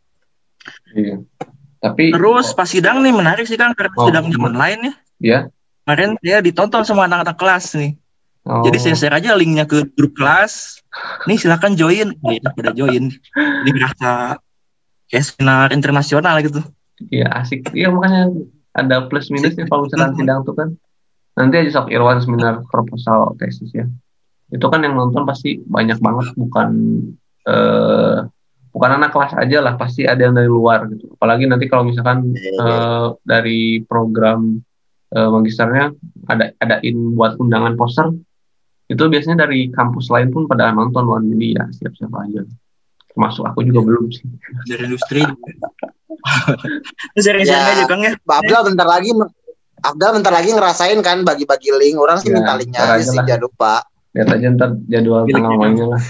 Iya. Tapi terus pas sidang nih menarik sih kan karena Oh, sidangnya gimana? online ya ya. kemarin saya ditonton sama anak-anak kelas nih Oh. Jadi saya share aja linknya ke grup kelas. Nih silakan join. Ya, pada join. Jadi merasa kayak seminar internasional gitu. Iya asik. Iya makanya ada plus minusnya kalau misalkan sidang tuh kan. Nanti aja sok Irwan seminar proposal tesis ya. Itu kan yang nonton pasti banyak banget bukan eh bukan anak kelas aja lah pasti ada yang dari luar gitu. Apalagi nanti kalau misalkan eh, dari program eh, magisternya ada adain buat undangan poster itu biasanya dari kampus lain pun pada nonton Wan. jadi ya siap-siap aja. Termasuk aku juga belum sih. Dari industri. Sharing-sharing Ya. aja Kang ya. Abdal bentar lagi Abdal bentar lagi ngerasain kan bagi-bagi link. Orang sih Ya, minta linknya aja sih jangan lupa. Lihat aja ntar jadwal tanggal mainnya lah.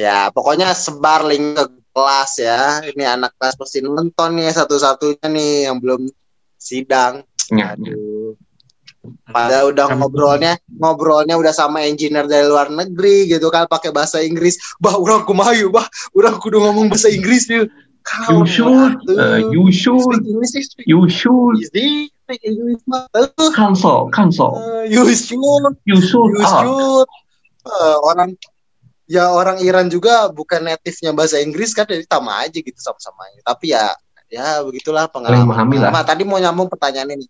Ya pokoknya sebar link ke kelas ya. Ini anak kelas pasti nonton nih satu-satunya nih yang belum sidang. Ya, ya. Aduh. Padahal udah ngobrolnya, ngobrolnya udah sama engineer dari luar negeri gitu kan pakai bahasa Inggris. Bah, orang kumayu, bah, orang kudu ngomong bahasa Inggris yuk. You should, uh, you should, you should speak English, mah. Uh, you should, You should, you should. Eh, orang ya orang Iran juga bukan native-nya bahasa Inggris kan jadi sama aja gitu sama-sama tapi ya ya begitulah pengalaman, memahami lah. Pengalaman. tadi mau nyambung pertanyaan ini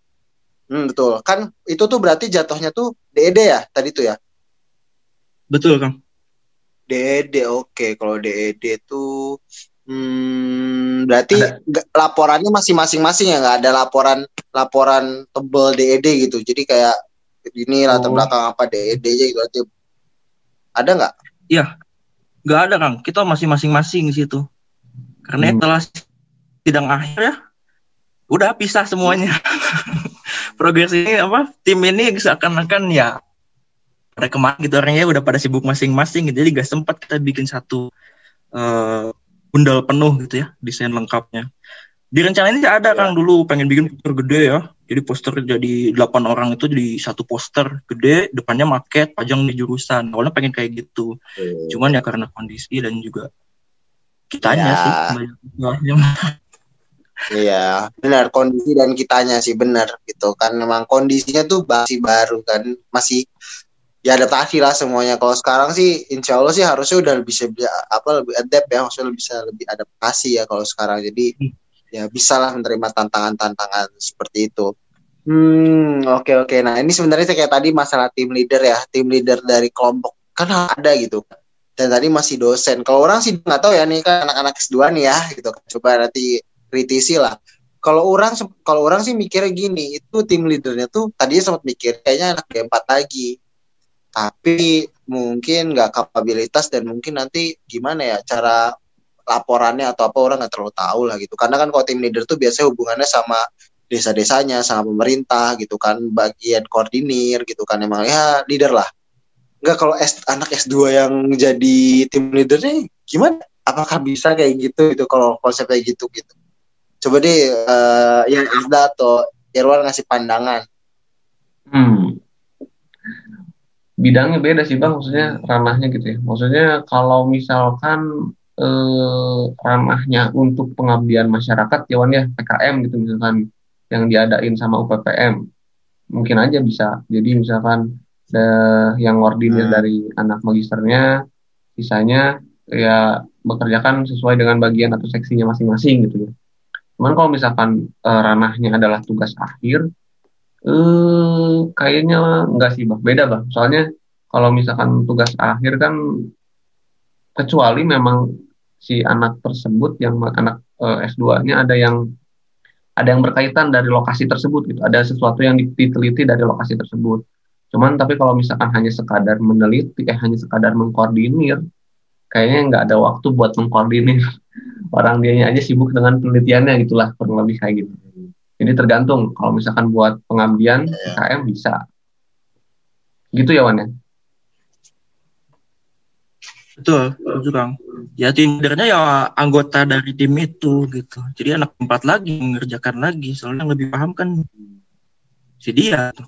hmm, betul kan itu tuh berarti jatuhnya tuh DED ya tadi tuh ya Betul Kang. DED oke kalau DED tuh hmm, berarti Ada. laporannya masih masing-masing ya nggak ada laporan laporan tebel DED gitu jadi kayak ini latar Oh. belakang apa DED aja gitu berarti ada nggak Gak ada Kang. Kita masih masing-masing di situ. Karena Hmm. setelah sidang akhir ya udah pisah semuanya. Progres ini apa? Tim ini seakan-akan ya pada kemarin gitu orangnya udah pada sibuk masing-masing gitu. Jadi gak sempat kita bikin satu eh bundel penuh gitu ya desain lengkapnya. Di rencana ini ada Kang dulu pengen bikin poster gede ya. Jadi poster jadi 8 orang itu di satu poster gede, depannya market, pajang di jurusan. Awalnya pengen kayak gitu. Cuman ya karena kondisi dan juga kitanya Ya. sih. Iya, benar kondisi dan kitanya sih benar gitu kan memang kondisinya tuh masih baru kan masih ya adaptasi lah semuanya. Kalau sekarang sih insya Allah sih harusnya udah bisa bisa apa lebih adapt ya, maksudnya bisa lebih adaptasi ya kalau sekarang. Jadi Hmm. Ya bisa lah menerima tantangan-tantangan seperti itu. Hmm, oke oke. Nah, ini sebenarnya kayak tadi masalah tim leader ya, tim leader dari kelompok kan ada gitu. Dan tadi masih dosen. Kalau orang sih nggak tahu ya nih kan anak-anak S2 nih ya gitu. Coba nanti kritisi lah. Kalau orang kalau orang sih mikirnya gini, itu tim leadernya tuh tadinya sempat mikir kayaknya anak D4 lagi. Tapi mungkin nggak kapabilitas dan mungkin nanti gimana ya cara laporannya atau apa orang nggak terlalu tahu lah gitu. Karena kan kalau tim leader tuh biasanya hubungannya sama desa-desanya, sama pemerintah gitu kan, bagian koordinir gitu kan emang ya leader lah. Enggak kalau S, anak S2 yang jadi tim leadernya gimana? apakah bisa kayak gitu itu kalau konsep kayak gitu gitu coba deh uh, yang ada atau Irwan ngasih pandangan Hmm. Bidangnya beda sih bang, maksudnya ranahnya gitu ya. Maksudnya kalau misalkan eh, ranahnya untuk pengabdian masyarakat, ya Wan ya PKM gitu misalkan yang diadain sama UPPM, mungkin aja bisa. Jadi misalkan eh, yang ordinir Hmm. dari anak magisternya, sisanya ya bekerjakan sesuai dengan bagian atau seksinya masing-masing gitu ya. Cuman kalau misalkan eh, ranahnya adalah tugas akhir, eh kayaknya enggak sih bang, beda bang. Soalnya kalau misalkan tugas akhir kan kecuali memang si anak tersebut yang anak eh, S2-nya ada yang ada yang berkaitan dari lokasi tersebut gitu, ada sesuatu yang diteliti dari lokasi tersebut. Cuman tapi kalau misalkan hanya sekadar meneliti, eh hanya sekadar mengkoordinir, kayaknya nggak ada waktu buat mengkoordinir. Orang dianya aja sibuk dengan penelitiannya gitulah kurang lebih kayak gitu. Jadi tergantung kalau misalkan buat pengabdian PKM bisa. Gitu ya Wan ya? Betul, betul Kang. Ya tim leadernya ya anggota dari tim itu gitu. Jadi anak empat lagi mengerjakan lagi, soalnya yang lebih paham kan si dia. tuh.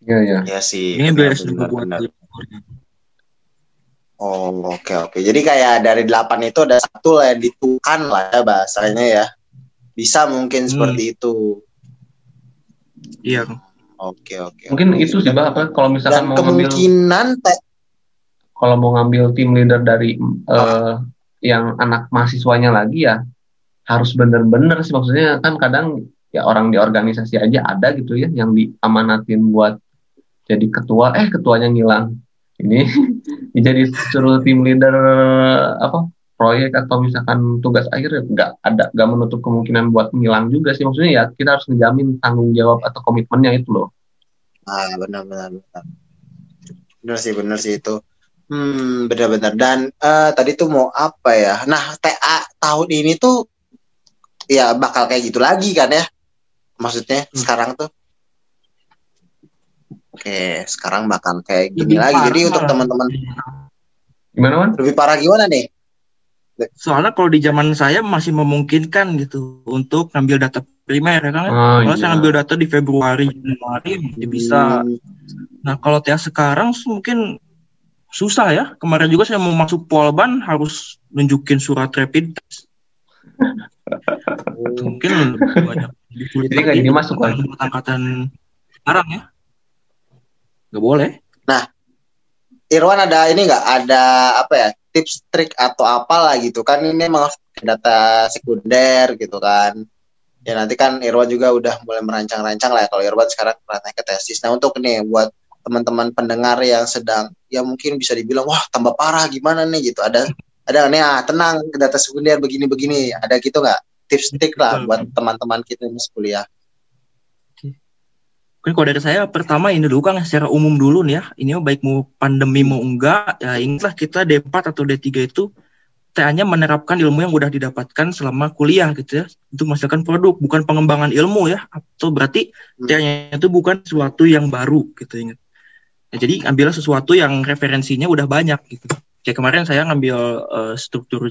Iya ya. ya sih Ini benar, beres benar, buat benar. Oh, oke oke. Jadi kayak dari delapan itu ada satu lah yang ditukan lah ya bahasanya ya. Bisa mungkin Hmm. seperti itu. Iya. Oke oke. Mungkin itu sih Bang, apa kalau misalkan Dan mau ngambil kemungkinan te- kalau mau ngambil tim leader dari eh, yang anak mahasiswanya lagi ya harus bener-bener sih. Maksudnya kan kadang ya orang di organisasi aja ada gitu ya yang diamanatin buat jadi ketua. Eh ketuanya ngilang. Ini jadi suruh tim leader apa proyek atau misalkan tugas akhir nggak ada nggak menutup kemungkinan buat ngilang juga sih. Maksudnya ya kita harus ngejamin tanggung jawab atau komitmennya itu loh. Ah, benar benar benar. Benar sih, benar sih itu. Hmm, benar-benar. Dan eh, tadi tuh mau apa ya? Nah, TA tahun ini tuh ya bakal kayak gitu lagi kan ya? Maksudnya Hmm. sekarang tuh. Oke, sekarang bakal kayak gini Lebih lagi. parah Jadi untuk teman-teman gimana Wan? lebih parah gimana nih? Soalnya kalau di zaman saya masih memungkinkan gitu untuk ngambil data primer ya kan. Oh, Kalau iya. saya ngambil data di Februari, Januari masih bisa. Hmm, Nah, kalau TA sekarang mungkin susah ya. Kemarin juga saya mau masuk Polban harus nunjukin surat rapid test. Mungkin banyak Jadi lagi jadi masuk, angkatan sekarang ya. Nggak boleh. Irwan ada ini nggak ada apa ya tips trik atau apalah gitu kan ini memang data sekunder gitu kan ya nanti kan Irwan juga udah mulai merancang-rancang lah ya kalau Irwan sekarang pernah ke tesis nah untuk nih buat teman-teman pendengar yang sedang ya mungkin bisa dibilang wah tambah parah gimana nih gitu ada ada nih ah tenang data sekunder begini-begini ada gitu nggak tips trik lah buat teman-teman kita yang masih kuliah Mungkin kalau dari saya pertama ini dulu kan secara umum dulu nih ya. Ini baik mau pandemi mau enggak, ya ingatlah kita D4 atau D3 itu TA-nya menerapkan ilmu yang udah didapatkan selama kuliah gitu ya. Untuk menghasilkan produk, bukan pengembangan ilmu ya. Atau berarti Hmm. TA-nya itu bukan sesuatu yang baru gitu ingat. Ya, jadi ambillah sesuatu yang referensinya udah banyak gitu. Kayak kemarin saya ngambil eh, struktur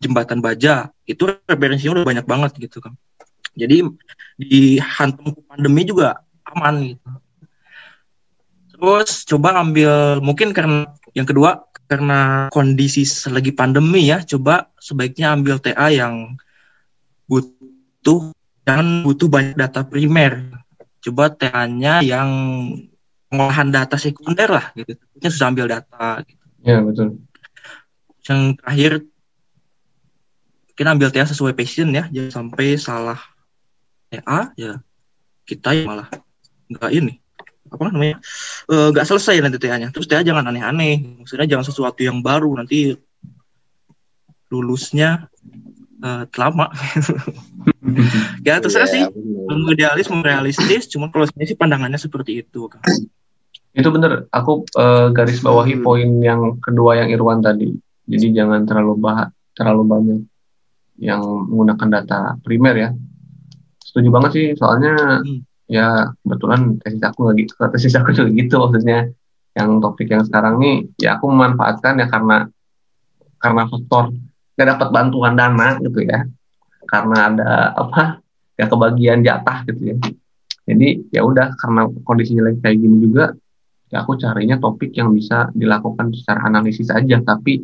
jembatan baja, itu referensinya udah banyak banget gitu kan. Jadi di hantam pandemi juga aman gitu. Terus coba ambil mungkin karena yang kedua karena kondisi lagi pandemi ya, coba sebaiknya ambil TA yang butuh jangan butuh banyak data primer. Coba TA-nya yang pengolahan data sekunder lah gitu. Ini susah ambil data. Gitu. ya betul Yang terakhir kita ambil TA sesuai passion ya, jangan sampai salah TA ya kita yang malah nggak ini apa namanya Eh, nggak selesai nanti TA-nya. Terus TA jangan aneh-aneh, maksudnya jangan sesuatu yang baru nanti lulusnya eh, lama. ya terserah sih, bener. mau idealis realistis, cuma kalau saya sih pandangannya seperti itu. Kang. Itu bener, aku eh, garis bawahi Hmm. poin yang kedua yang Irwan tadi. Jadi jangan terlalu bah terlalu banyak yang menggunakan data primer ya. Setuju banget sih, soalnya Hmm. ya kebetulan tesis aku lagi tesis aku juga gitu maksudnya yang topik yang sekarang nih ya aku memanfaatkan ya karena karena faktor nggak dapat bantuan dana gitu ya karena ada apa ya kebagian jatah gitu ya jadi ya udah karena kondisinya lagi kayak gini juga ya aku carinya topik yang bisa dilakukan secara analisis aja tapi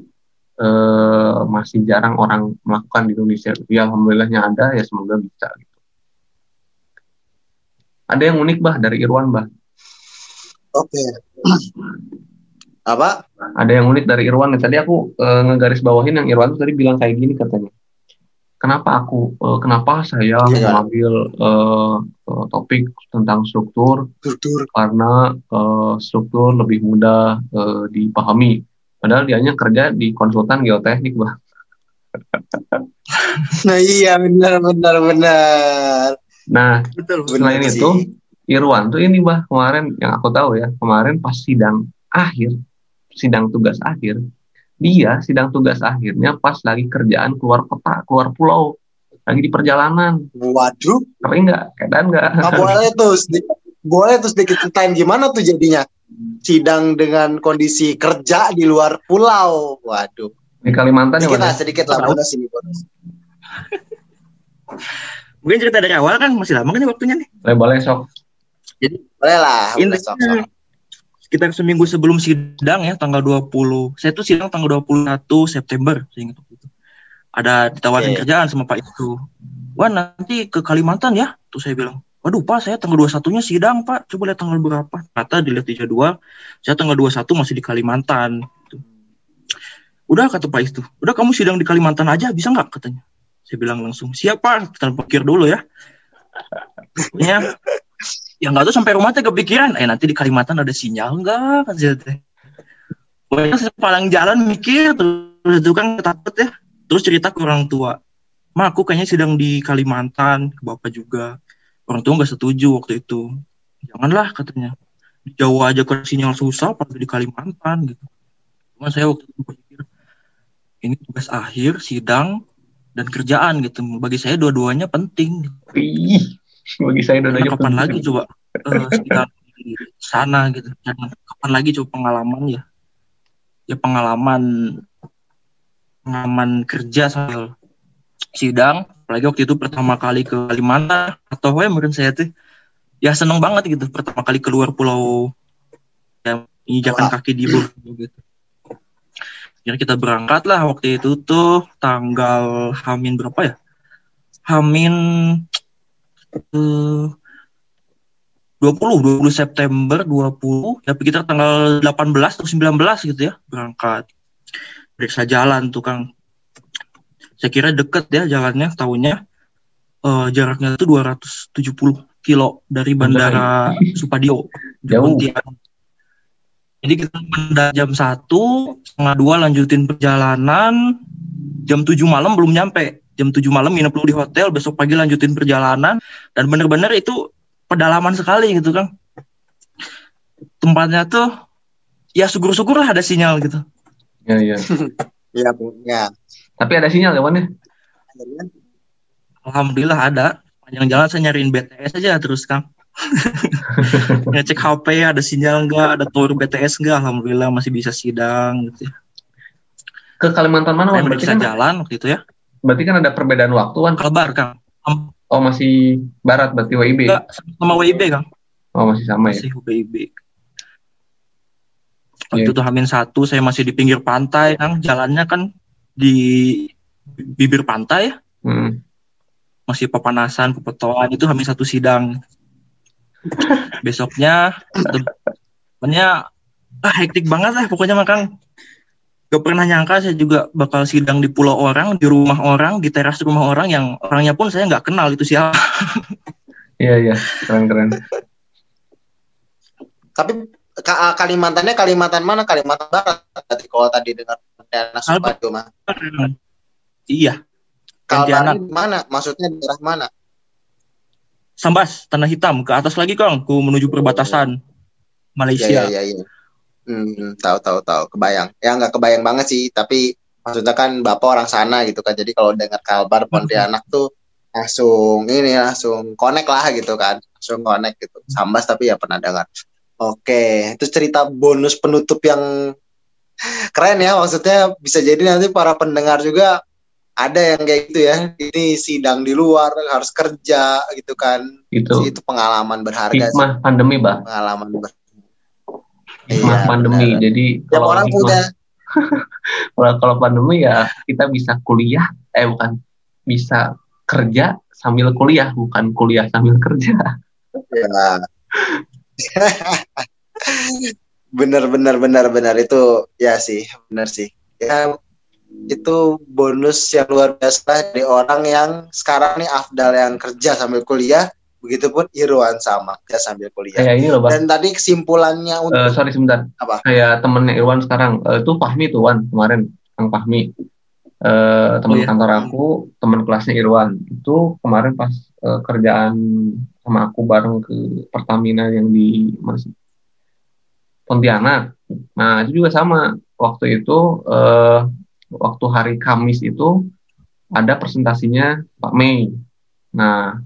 eh, masih jarang orang melakukan di Indonesia ya alhamdulillahnya ada ya semoga bisa gitu. ada yang unik bah dari Irwan bah Oke. Apa? ada yang unik dari Irwan tadi aku eh, ngegaris bawahin yang Irwan tuh tadi bilang kayak gini katanya kenapa aku eh, kenapa saya Iya. mengambil eh, eh, topik tentang struktur Struktur. karena eh, struktur lebih mudah eh, dipahami. Padahal dianya kerja di konsultan geoteknik, bah. Nah iya benar benar benar. Nah, Betul. selain Benar itu, sih. Irwan tuh ini, bah, kemarin yang aku tahu ya, kemarin pas sidang akhir, sidang tugas akhir, dia sidang tugas akhirnya pas lagi kerjaan keluar kota, keluar pulau, lagi di perjalanan. Waduh, Tapi enggak, keadaan enggak. nggak boleh tuh sedikit, boleh tuh sedikit ceritain gimana tuh jadinya sidang dengan kondisi kerja di luar pulau. Waduh, Di Kalimantan ya, sedikit Bang, lah, ya? sedikit lah bonus ini bonus. Mungkin cerita dari awal kan masih lama kan ya waktunya nih. Boleh, boleh, sok. Boleh lah, boleh sok, sok. Sekitar seminggu sebelum sidang ya tanggal 20. Saya tuh sidang tanggal 21 September saya ingat waktu itu. Ada ditawarin Oke. kerjaan sama Pak itu. Wah nanti ke Kalimantan ya. Tuh saya bilang, waduh Pak saya tanggal 21-nya sidang Pak. Coba lihat tanggal berapa. Kata dilihat di jadwal, saya tanggal 21 masih di Kalimantan. Tuh. Udah kata Pak itu, udah kamu sidang di Kalimantan aja bisa nggak katanya. Saya bilang langsung, siapa? Kita pikir dulu ya. Ya, ya nggak tahu sampai rumah teh kepikiran eh nanti di Kalimantan ada sinyal nggak? Kan teh Pokoknya saya palang jalan mikir terus itu kan takut ya. Terus cerita ke orang tua ma aku kayaknya sedang di Kalimantan ke bapak juga. Orang tua nggak setuju waktu itu. Janganlah katanya. Di Jawa aja kan sinyal susah apalagi di Kalimantan gitu. Cuma saya waktu itu berpikir ini tugas akhir sidang dan kerjaan gitu. Bagi saya dua-duanya penting bagi saya udah karena kapan lagi coba? Eh, di sana gitu. Jangan, kapan lagi coba pengalaman ya? Ya pengalaman pengalaman kerja sambil sidang. Apalagi waktu itu pertama kali ke Kalimantan atau ya mungkin saya tuh ya seneng banget gitu. Pertama kali keluar pulau ya menginjakan kaki di Borneo gitu. Jadi kita berangkat lah waktu itu tuh tanggal Hamin berapa ya? Hamin 20 20 September 20 ya kita tanggal 18 atau 19 gitu ya berangkat. Periksa jalan tuh Kang. Saya kira deket ya jalannya tahunya eh, jaraknya itu 270 kilo dari bandara Supadio di Jauh. Jadi kita bandara jam 1 setengah dua lanjutin perjalanan. Jam 7 malam belum nyampe jam 7 malam nginep dulu di hotel besok pagi lanjutin perjalanan dan bener-bener itu pedalaman sekali gitu kan tempatnya tuh ya syukur-syukur lah ada sinyal gitu Ya, ya. Iya punya. Tapi ada sinyal ya, Wan ya? alhamdulillah ada panjang jalan saya nyariin BTS aja terus kang ngecek HP ada sinyal enggak ada tower BTS enggak alhamdulillah masih bisa sidang gitu ya. Ke Kalimantan mana? Berarti bisa kan, jalan waktu itu ya berarti kan ada perbedaan waktu, Wan. kabar kang Oh, masih barat berarti WIB. enggak sama WIB kang Oh, masih sama ya? masih WIB waktu Iya. itu Hamin satu saya masih di pinggir pantai kang jalannya kan di bibir pantai ya Hmm. masih pepanasan, pepetoan itu Hamin satu sidang. Besoknya temennya ah, hektik banget lah pokoknya makang gak pernah nyangka saya juga bakal sidang di pulau orang, di rumah orang, di teras rumah orang yang orangnya pun saya nggak kenal itu siapa. Iya, iya. Keren-keren. Tapi Ka- Kalimantannya Kalimantan mana? Kalimantan Barat. Tadi kalau tadi dengar Pontianak Supadio mah. iya, di mana? Maksudnya daerah mana? Sambas, Tanah Hitam ke atas lagi Kang, ku menuju perbatasan Malaysia. Iya iya iya. Hmm, tahu tahu tahu, kebayang. Ya nggak kebayang banget sih, tapi maksudnya kan bapak orang sana gitu kan. Jadi kalau dengar Kalbar Pontianak tuh langsung ini langsung connect lah gitu kan. Langsung connect gitu. Sambas tapi ya pernah dengar. Oke, itu cerita bonus penutup yang keren ya. Maksudnya bisa jadi nanti para pendengar juga ada yang kayak gitu ya ini sidang di luar harus kerja gitu kan itu itu pengalaman berharga sih hikmah pandemi bah pengalaman ber hikmah Iya, pandemi benar. jadi Tiap orang hikmah- punya. Kalau kalau pandemi ya kita bisa kuliah eh bukan bisa kerja sambil kuliah bukan kuliah sambil kerja. Ya. bener bener benar benar. Itu ya sih benar sih. Ya itu bonus yang luar biasa dari orang yang sekarang nih Afdal yang kerja sambil kuliah begitupun Irwan sama kerja sambil kuliah. Kayak ini loh bah dan tadi kesimpulannya Eh, untuk sorry sebentar. Apa? kayak temennya Irwan sekarang. Eh, itu Fahmi tuh Wan kemarin. Kang Fahmi. Eh, teman Oh, iya. kantor aku teman kelasnya Irwan. Itu kemarin pas eh, kerjaan sama aku bareng ke Pertamina yang di mana sih? Pontianak. Nah itu juga sama. Waktu itu eh, waktu hari Kamis itu ada presentasinya Pak Mei. Nah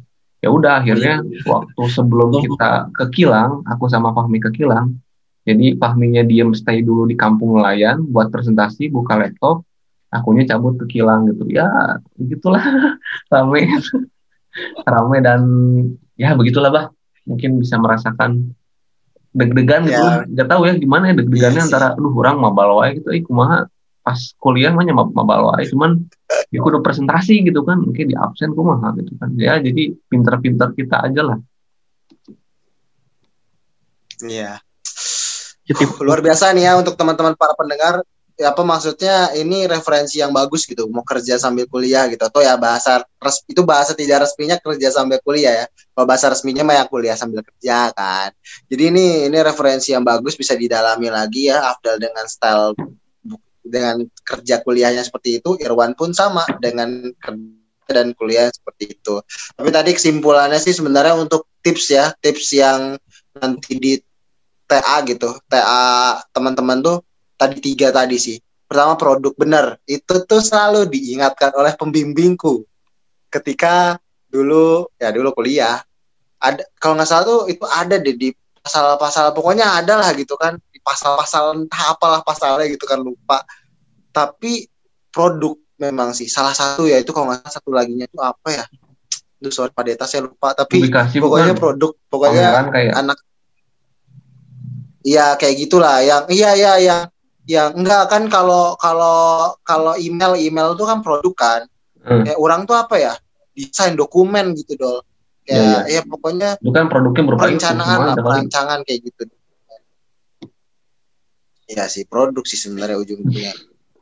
ya udah akhirnya waktu sebelum kita ke Kilang aku sama Fahmi ke Kilang. Jadi Fahminya diem stay dulu di kampung nelayan buat presentasi buka laptop. Akunya cabut ke Kilang gitu. Ya begitulah. Rame. Rame dan ya begitulah bah. Mungkin bisa merasakan deg-degan gitu. Ya. nggak tahu ya gimana ya deg-degannya Iya sih. antara aduh orang mabal wae gitu eh kumaha pas kuliah mah nya mab- mabal wae cuman ya kudu presentasi gitu kan mungkin di absen kumaha gitu kan. Ya jadi pinter-pinter kita aja lah. Iya. Jadi luar biasa nih ya untuk teman-teman para pendengar. Ya apa maksudnya ini referensi yang bagus gitu mau kerja sambil kuliah gitu. Atau ya bahasa res, itu bahasa tidak resminya kerja sambil kuliah ya. Kalau bahasa resminya mah ya kuliah sambil kerja kan. Jadi ini ini referensi yang bagus bisa didalami lagi ya Afdal dengan style dengan kerja kuliahnya seperti itu Irwan pun sama dengan kerja dan kuliah seperti itu. Tapi tadi kesimpulannya sih sebenarnya untuk tips ya tips yang nanti di TA gitu. TA teman-teman tuh tadi tiga tadi sih. Pertama produk. Bener itu tuh selalu diingatkan oleh pembimbingku. Ketika dulu ya dulu kuliah ada kalau nggak salah tuh itu ada deh di pasal-pasal pokoknya ada lah gitu kan pasal-pasal entah apalah pasalnya gitu kan lupa. Tapi produk memang sih salah satu ya itu kalau nggak satu laginya itu apa ya? Duh, sorry Pak Deta saya lupa. Tapi publikasi pokoknya bukan produk pokoknya pameran kayak anak Iya kayak gitulah yang iya iya yang yang enggak kan kalau kalau kalau email email tuh kan produk kan. Hmm. kayak orang tuh apa ya? Desain dokumen gitu dol. Kayak ya pokoknya itu kan produknya berupa itu perencanaan lah perancangan kayak gitu Iya sih produk sih sebenarnya ujung-ujungnya.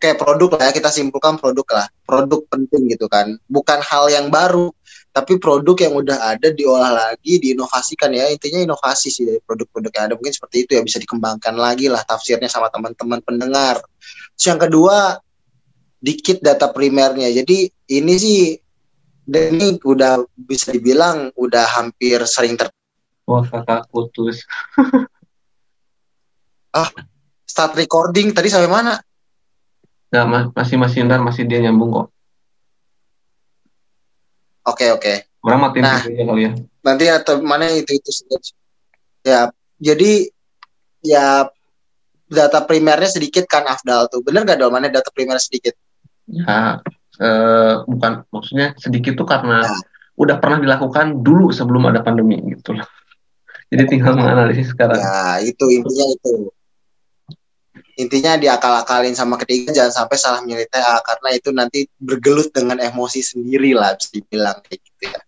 Kayak produk lah ya kita simpulkan produk lah. Produk penting gitu kan. Bukan hal yang baru tapi produk yang udah ada diolah lagi diinovasikan ya. Intinya inovasi sih dari produk-produk yang ada. Mungkin seperti itu ya bisa dikembangkan lagi lah tafsirnya sama teman-teman pendengar. Terus yang kedua dikit data primernya. Jadi ini sih dan ini udah bisa dibilang udah hampir sering ter wah kakak putus start recording tadi sampai mana? Nggak, ma- masih masih ntar masih dia nyambung kok. Oke oke. Orang matiin Nah. Kali ya. nanti atau mana itu itu ya jadi ya data primernya sedikit kan Afdal tuh. Bener gak dong mana data primer sedikit? Ya eh, bukan maksudnya sedikit tuh karena Nah. udah pernah dilakukan dulu sebelum ada pandemi gitu loh. Jadi tinggal menganalisis sekarang. Ya itu intinya itu intinya diakal-akalin sama ketiga jangan sampai salah milih TA karena itu nanti bergelut dengan emosi sendiri lah bisa dibilang kayak gitu ya.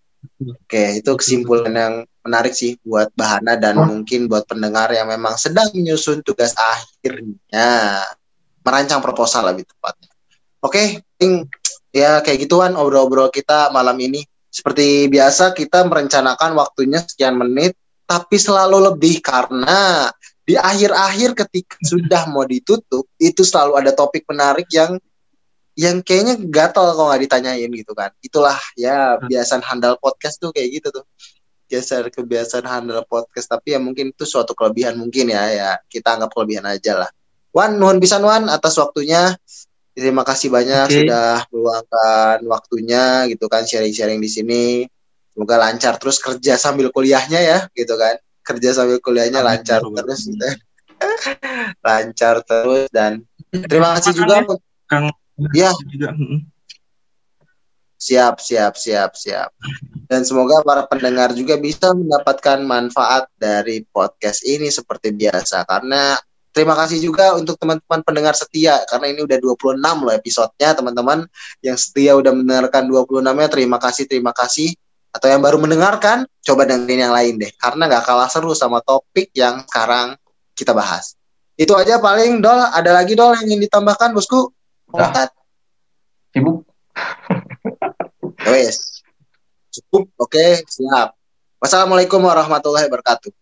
Oke itu kesimpulan yang menarik sih buat Bahana dan Oh. mungkin buat pendengar yang memang sedang menyusun tugas akhirnya. Merancang proposal lebih tepatnya. Oke ya kayak gituan obrol-obrol kita malam ini. Seperti biasa kita merencanakan waktunya sekian menit tapi selalu lebih karena di akhir-akhir ketika sudah mau ditutup itu selalu ada topik menarik yang yang kayaknya gatel kalau nggak ditanyain gitu kan. Itulah ya kebiasaan handal podcast tuh kayak gitu tuh. Geser kebiasaan handal podcast. Tapi ya mungkin itu suatu kelebihan mungkin ya ya kita anggap kelebihan aja lah. Wan nuhun pisan Wan atas waktunya. Terima kasih banyak Oke. sudah meluangkan waktunya gitu kan sharing-sharing di sini. Semoga lancar terus kerja sambil kuliahnya ya gitu kan kerja sambil kuliahnya Amin, lancar terus gitu. lancar terus dan terima kasih juga Kang ya juga Siap, siap, siap, siap. Dan semoga para pendengar juga bisa mendapatkan manfaat dari podcast ini seperti biasa. Karena terima kasih juga untuk teman-teman pendengar setia. Karena ini udah 26 loh episodenya teman-teman. Yang setia udah mendengarkan 26-nya. Terima kasih, terima kasih. Atau yang baru mendengarkan, coba dengerin yang lain deh. Karena nggak kalah seru sama topik yang sekarang kita bahas. Itu aja paling, Dol. Ada lagi, Dol, yang ingin ditambahkan, Bosku? Udah. Ustadz? Sibuk. Wes. Cukup. Oke, siap. Wassalamualaikum warahmatullahi wabarakatuh.